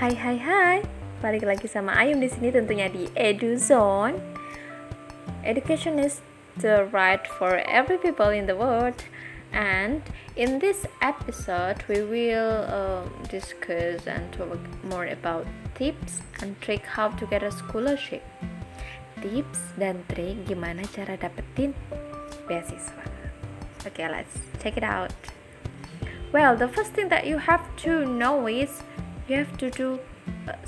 Hai hai hai, balik lagi sama Ayum di sini tentunya di Edu Zone. Education is the right for every people in the world. And in this episode, we will um, discuss and talk more about tips and trick how to get a scholarship. Tips dan trik gimana cara dapetin beasiswa. Okay, let's check it out. Well, the first thing that you have to know is you have to do uh,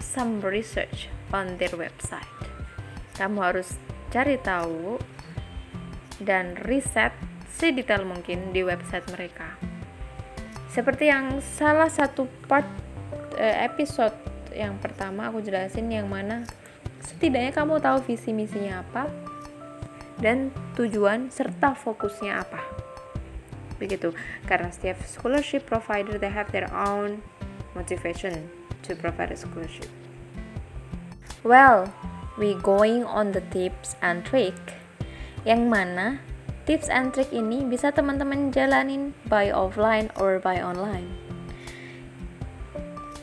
some research on their website. Kamu harus cari tahu dan riset sedetail mungkin di website mereka. Seperti yang salah satu part uh, episode yang pertama aku jelasin yang mana setidaknya kamu tahu visi misinya apa dan tujuan serta fokusnya apa begitu. Karena setiap scholarship provider they have their own motivation to provide a scholarship. Well we going on the tips and trick. Yang mana tips and trick ini bisa teman-teman jalanin by offline or by online?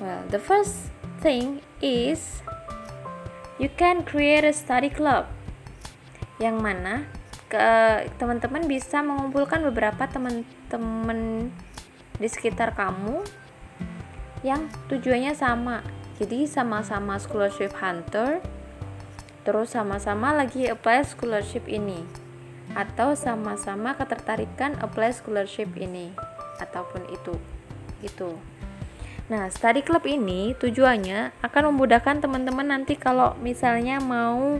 Well the first thing is you can create a study club. Yang mana teman-teman bisa mengumpulkan beberapa teman-teman di sekitar kamu yang tujuannya sama. Jadi sama-sama scholarship hunter terus sama-sama lagi apply scholarship ini atau sama-sama ketertarikan apply scholarship ini ataupun itu gitu. Nah, study club ini tujuannya akan memudahkan teman-teman nanti kalau misalnya mau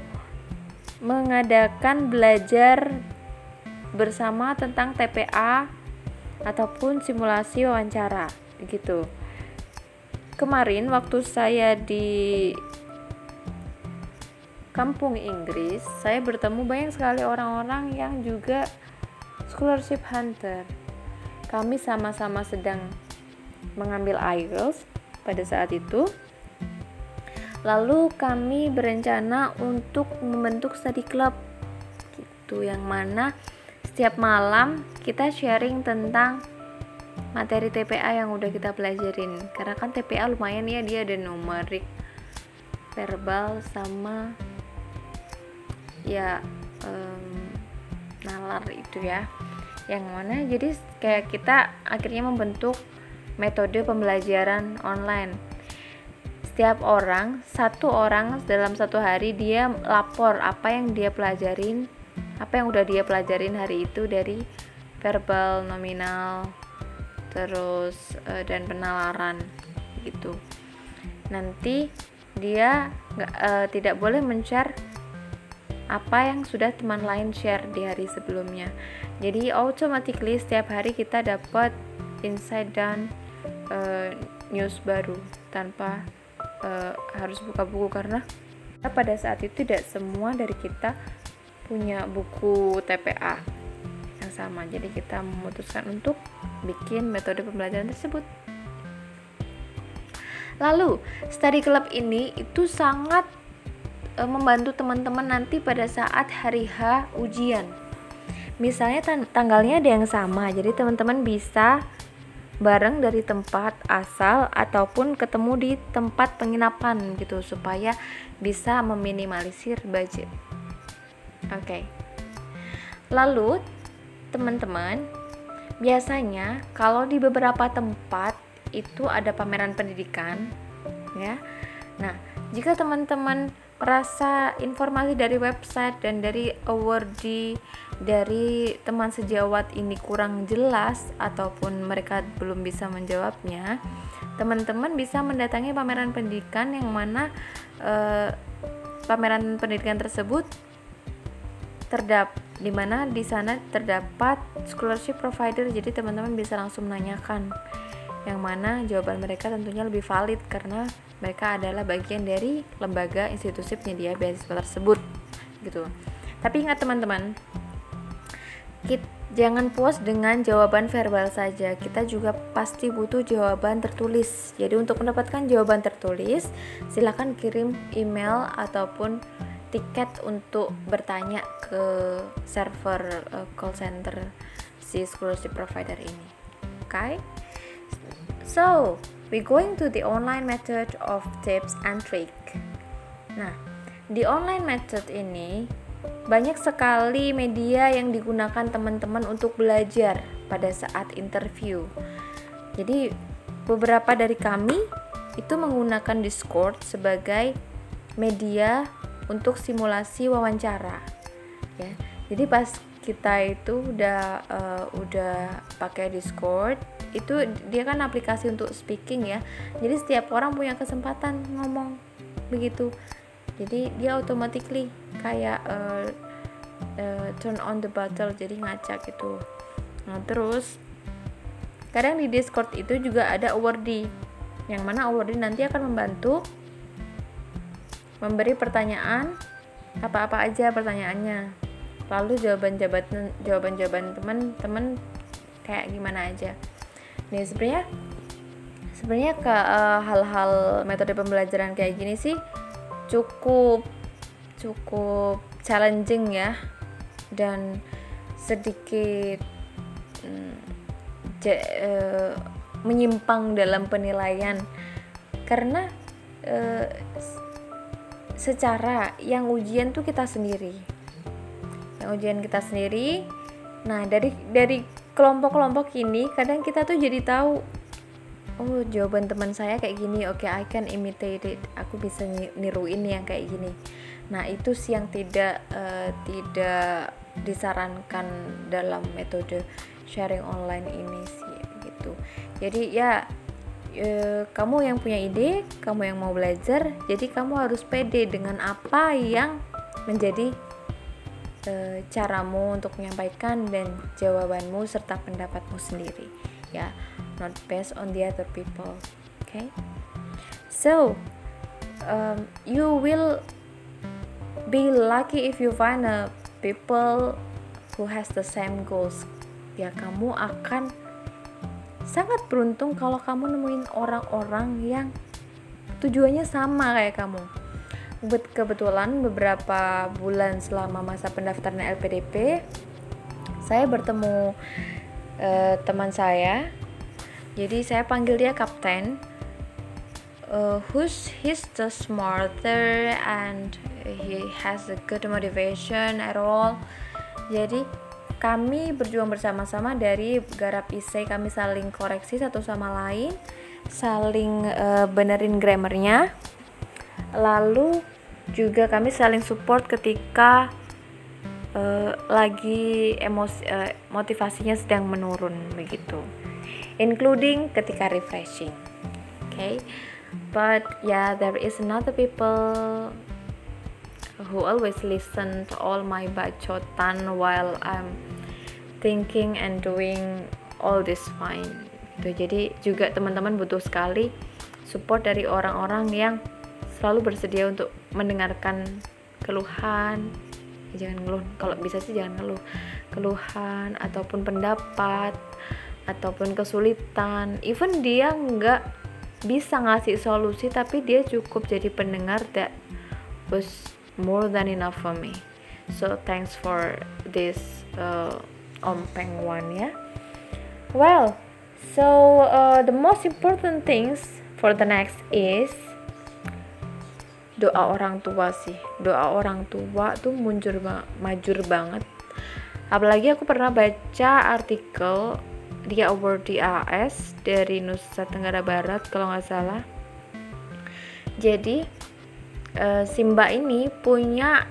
mengadakan belajar bersama tentang TPA ataupun simulasi wawancara gitu. Kemarin waktu saya di kampung Inggris, saya bertemu banyak sekali orang-orang yang juga scholarship hunter. Kami sama-sama sedang mengambil IELTS pada saat itu Lalu kami berencana untuk membentuk study club. Gitu yang mana setiap malam kita sharing tentang materi TPA yang udah kita pelajarin. Karena kan TPA lumayan ya dia ada numerik verbal sama ya um, nalar itu ya. Yang mana jadi kayak kita akhirnya membentuk metode pembelajaran online setiap orang satu orang dalam satu hari dia lapor apa yang dia pelajarin apa yang udah dia pelajarin hari itu dari verbal nominal terus uh, dan penalaran gitu. Nanti dia nggak uh, tidak boleh men-share apa yang sudah teman lain share di hari sebelumnya. Jadi automatically setiap hari kita dapat insight dan uh, news baru tanpa uh, harus buka buku karena pada saat itu tidak semua dari kita punya buku TPA yang sama. Jadi kita memutuskan untuk bikin metode pembelajaran tersebut. Lalu study club ini itu sangat uh, membantu teman-teman nanti pada saat hari H ujian. Misalnya tanggalnya ada yang sama jadi teman-teman bisa bareng dari tempat asal ataupun ketemu di tempat penginapan gitu supaya bisa meminimalisir budget. Oke. Okay. Lalu teman-teman, biasanya kalau di beberapa tempat itu ada pameran pendidikan ya. Nah, jika teman-teman merasa informasi dari website dan dari awardee dari teman sejawat ini kurang jelas ataupun mereka belum bisa menjawabnya, teman-teman bisa mendatangi pameran pendidikan yang mana eh, pameran pendidikan tersebut terdap di mana di sana terdapat scholarship provider. Jadi teman-teman bisa langsung menanyakan yang mana jawaban mereka tentunya lebih valid karena mereka adalah bagian dari lembaga institusi penyedia beasiswa tersebut gitu. Tapi ingat teman-teman, jangan puas dengan jawaban verbal saja. Kita juga pasti butuh jawaban tertulis. Jadi untuk mendapatkan jawaban tertulis, silakan kirim email ataupun tiket untuk bertanya ke server uh, call center si scholarship provider ini. Oke. Okay? So we going to the online method of tips and trick. Nah di online method ini banyak sekali media yang digunakan teman-teman untuk belajar pada saat interview. Jadi beberapa dari kami itu menggunakan Discord sebagai media untuk simulasi wawancara ya. Jadi pas kita itu udah uh, udah pakai Discord itu dia kan aplikasi untuk speaking ya. Jadi setiap orang punya kesempatan ngomong begitu. Jadi dia automatically kayak uh, uh, turn on the bottle jadi ngacak gitu. Nah terus kadang di Discord itu juga ada awardee yang mana awardee nanti akan membantu memberi pertanyaan apa-apa aja pertanyaannya. Lalu jawaban jawaban jawaban jawaban teman-teman kayak gimana aja nih sebenarnya sebenarnya ke uh, hal-hal metode pembelajaran kayak gini sih cukup cukup challenging ya. Dan sedikit mm, uh, menyimpang dalam penilaian. Karena uh, secara yang ujian tuh kita sendiri. Ujian kita sendiri nah dari dari kelompok-kelompok ini kadang kita tuh jadi tahu oh jawaban teman saya kayak gini oke okay, I can imitate it. Aku bisa niruin yang kayak gini. Nah itu sih yang tidak uh, tidak disarankan dalam metode sharing online ini sih gitu. Jadi ya e, kamu yang punya ide kamu yang mau belajar jadi kamu harus pede dengan apa yang menjadi e, caramu untuk menyampaikan dan jawabanmu serta pendapatmu sendiri. Ya not based on the other people okay? So um, you will be lucky if you find a people who has the same goals. Ya kamu akan sangat beruntung kalau kamu nemuin orang-orang yang tujuannya sama kayak kamu kebetulan beberapa bulan selama masa pendaftaran LPDP saya bertemu uh, teman saya. Jadi saya panggil dia kapten uh, who's he's the smarter and he has a good motivation at all. Jadi kami berjuang bersama-sama dari garap isai kami saling koreksi satu sama lain saling uh, benerin grammarnya lalu juga kami saling support ketika uh, lagi emosi uh, motivasinya sedang menurun begitu. Including ketika refreshing. Okay. But yeah there is another people who always listen to all my bacotan while I'm thinking and doing all this fine. Gitu. Jadi juga teman-teman butuh sekali support dari orang-orang yang selalu bersedia untuk mendengarkan keluhan. Jangan ngeluh kalau bisa sih jangan ngeluh. Keluhan ataupun pendapat ataupun kesulitan. Even dia nggak bisa ngasih solusi tapi dia cukup jadi pendengar that was more than enough for me. So thanks for this uh, ompeng one ya. Well so uh, the most important things for the next is doa orang tua sih. Doa orang tua tuh muncul majur banget. Apalagi aku pernah baca artikel dia award di AS dari Nusa Tenggara Barat kalau nggak salah. Jadi uh, Simba ini punya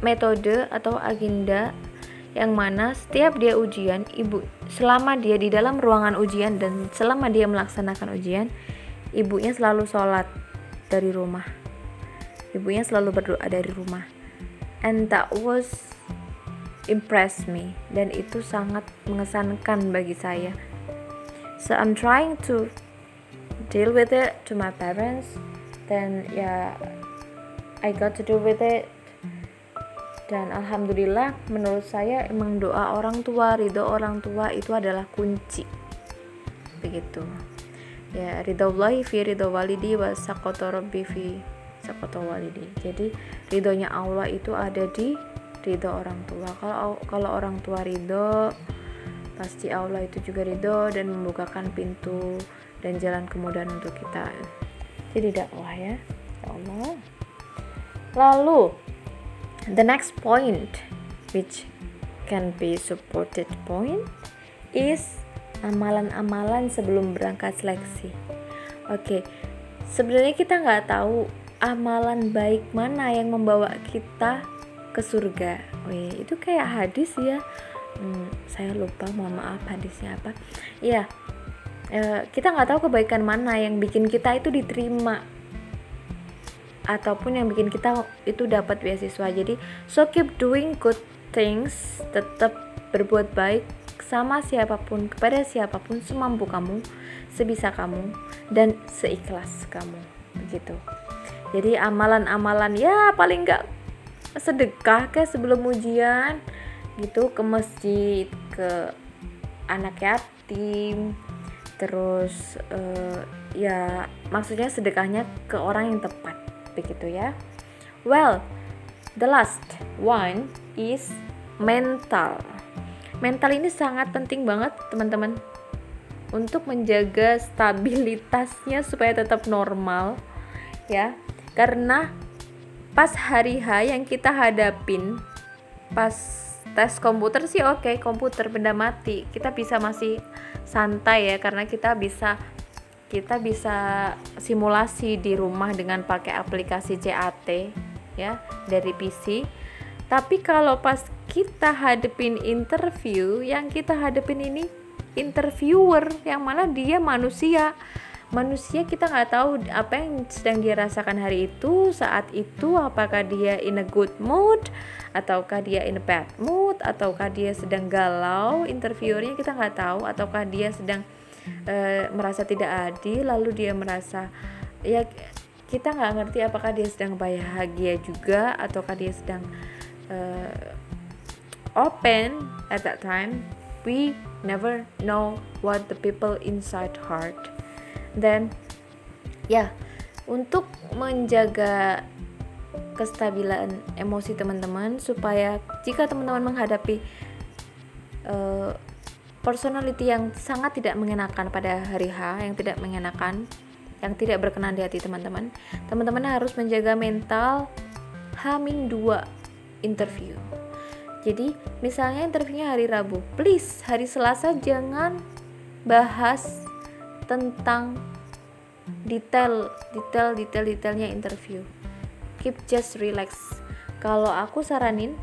metode atau agenda yang mana setiap dia ujian ibu selama dia di dalam ruangan ujian dan selama dia melaksanakan ujian ibunya selalu sholat dari rumah. Ibunya selalu berdoa dari rumah. And that was impress me dan itu sangat mengesankan bagi saya. So I'm trying to deal with it to my parents. Then ya yeah, I got to deal with it. Dan alhamdulillah menurut saya emang doa orang tua, ridho orang tua itu adalah kunci. Begitu ya ridhollahi fi ridho walidi wa rabbi fi walidi. Jadi ridhonya Allah itu ada di ridho orang tua. Kalau kalau orang tua ridho pasti Allah itu juga ridho dan membukakan pintu dan jalan kemudahan untuk kita. Jadi dakwah ya ya Allah. Lalu the next point which can be supported point is amalan-amalan sebelum berangkat seleksi. Oke sebenarnya kita nggak tahu amalan baik mana yang membawa kita ke surga. Wih, itu kayak hadis ya. Hmm, saya lupa mohon maaf hadisnya apa. Ya kita nggak tahu kebaikan mana yang bikin kita itu diterima ataupun yang bikin kita itu dapat beasiswa. Jadi so keep doing good things tetap berbuat baik sama siapa pun kepada siapa pun semampu kamu sebisa kamu dan seikhlas kamu. Begitu. Jadi amalan-amalan ya paling nggak sedekah kayak sebelum ujian gitu ke masjid ke anak yatim terus uh, ya maksudnya sedekahnya ke orang yang tepat begitu ya. Well the last one is mental mental ini sangat penting banget teman-teman. Untuk menjaga stabilitasnya supaya tetap normal ya. Karena pas hari H yang kita hadapin pas tes komputer sih oke okay, komputer benda mati. Kita bisa masih santai ya karena kita bisa kita bisa simulasi di rumah dengan pakai aplikasi CAT ya dari PC tapi kalau pas kita hadepin interview yang kita hadepin ini interviewer yang mana dia manusia. Manusia kita nggak tahu apa yang sedang dia rasakan hari itu saat itu apakah dia in a good mood ataukah dia in a bad mood ataukah dia sedang galau. Interviewernya kita nggak tahu ataukah dia sedang uh, merasa tidak adil lalu dia merasa ya kita nggak ngerti apakah dia sedang bahagia juga ataukah dia sedang uh, open at that time we never know what the people inside heart. Dan ya untuk menjaga kestabilan emosi teman-teman supaya jika teman-teman menghadapi uh, personality yang sangat tidak mengenakan pada hari H yang tidak mengenakan yang tidak berkenan di hati teman-teman teman-teman harus menjaga mental Hamin 2 interview jadi misalnya interviewnya hari Rabu please hari Selasa jangan bahas tentang detail detail detail detailnya interview. Keep just relax. Kalau aku saranin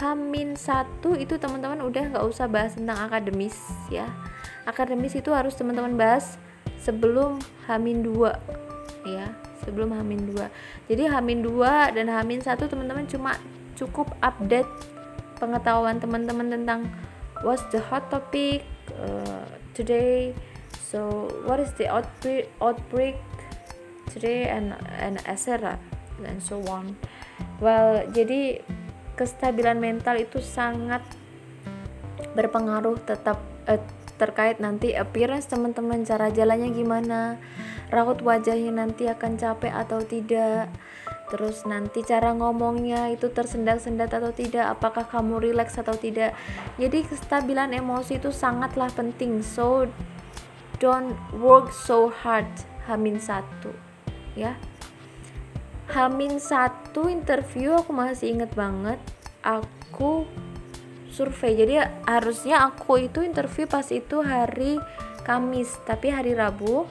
Hamin satu itu teman-teman udah nggak usah bahas tentang akademis ya. Akademis itu harus teman-teman bahas sebelum Hamin dua ya. Sebelum Hamin dua. Jadi Hamin dua dan Hamin satu teman-teman cuma cukup update pengetahuan teman-teman tentang what's the hot topic uh, today so what is the outbreak outbreak today and and etc and so on. Well jadi kestabilan mental itu sangat berpengaruh tetap eh, terkait nanti appearance teman-teman cara jalannya gimana raut wajahnya nanti akan capek atau tidak terus nanti cara ngomongnya itu tersendat-sendat atau tidak apakah kamu rileks atau tidak. Jadi kestabilan emosi itu sangatlah penting. So don't work so hard. Hamin satu ya. Hamin satu interview aku masih inget banget. Aku survei. Jadi harusnya aku itu interview pas itu hari Kamis tapi hari Rabu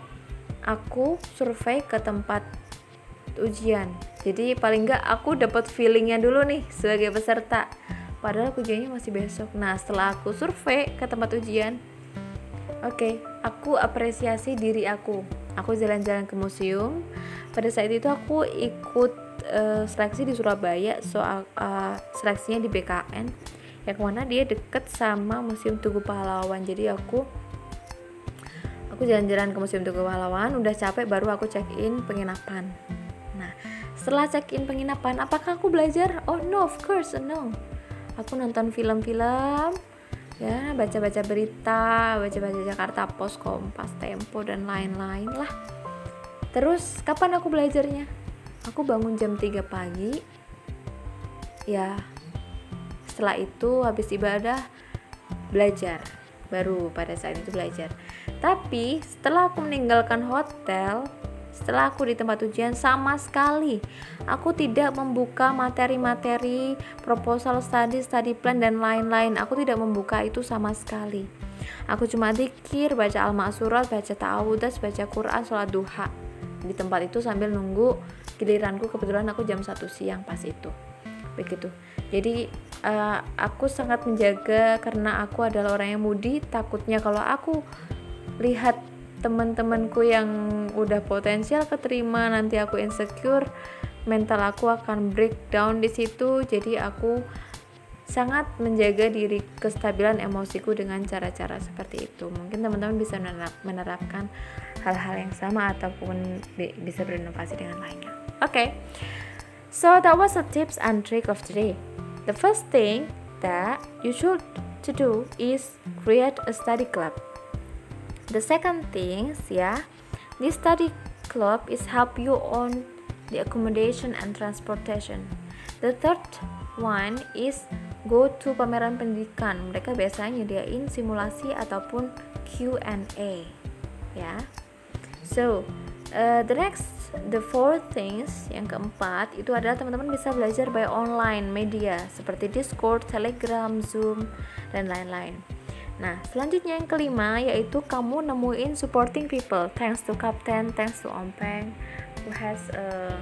aku survei ke tempat ujian jadi paling nggak aku dapat feelingnya dulu nih sebagai peserta. Padahal ujiannya masih besok. Nah setelah aku survei ke tempat ujian oke okay, aku apresiasi diri aku. Aku jalan-jalan ke museum. Pada saat itu aku ikut uh, seleksi di Surabaya soal uh, seleksinya di BKN yang mana dia deket sama Museum Tugu Pahlawan. Jadi aku aku jalan-jalan ke Museum Tugu Pahlawan. Udah capek baru aku check in penginapan setelah check in penginapan apakah aku belajar? Oh no of course no. Aku nonton film-film ya baca-baca berita baca-baca Jakarta Post Kompas Tempo dan lain-lain lah. Terus kapan aku belajarnya? Aku bangun jam 3 pagi. Ya setelah itu habis ibadah belajar. Baru pada saat itu belajar. Tapi setelah aku meninggalkan hotel setelah aku di tempat ujian sama sekali. Aku tidak membuka materi-materi proposal study, study plan dan lain-lain. Aku tidak membuka itu sama sekali. Aku cuma dikir, baca al-ma'surat, baca ta'awudas, baca Quran, sholat duha. Di tempat itu sambil nunggu giliranku kebetulan aku jam 1 siang pas itu. Begitu. Jadi uh, aku sangat menjaga karena aku adalah orang yang mudi. Takutnya kalau aku lihat teman-temanku yang udah potensial keterima nanti aku insecure mental aku akan breakdown di situ. Jadi aku sangat menjaga diri kestabilan emosiku dengan cara-cara seperti itu. Mungkin teman-teman bisa menerapkan hal-hal yang sama ataupun bisa berinovasi dengan lainnya. Oke. Okay. so that was the tips and trick of today. The first thing that you should to do is create a study club the second thing ya this study club is help you on the accommodation and transportation. The third one is go to pameran pendidikan. Mereka biasanya nyediain simulasi ataupun Q&A ya. So uh, the next the fourth things yang keempat itu adalah teman-teman bisa belajar by online media seperti Discord, Telegram, Zoom dan lain-lain Nah, selanjutnya yang kelima yaitu kamu nemuin supporting people. Thanks to Captain, thanks to Ompeng who has uh,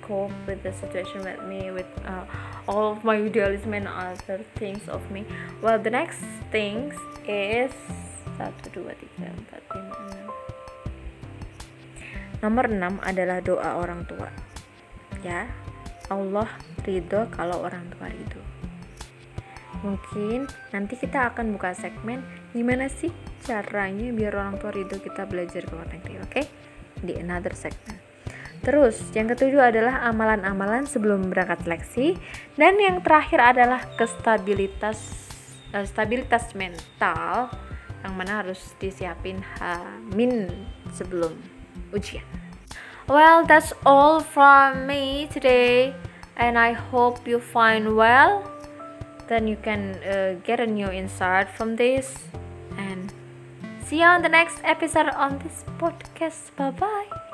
cope with the situation with me with uh, all of my idealism and other things of me. Well the next things is satu dua tiga empat lima enam. Nomor 6 adalah doa orang tua. Ya Allah ridho kalau orang tua ridho mungkin nanti kita akan buka segmen gimana sih caranya biar orang tua ridho kita belajar ke luar negeri oke okay? di another segment Terus, yang ketujuh adalah amalan-amalan sebelum berangkat seleksi dan yang terakhir adalah kestabilitas uh, stabilitas mental yang mana harus disiapin min sebelum ujian. Well, that's all from me today and I hope you find well. Then you can uh, get a new insight from this and see you on the next episode on this podcast. Bye bye.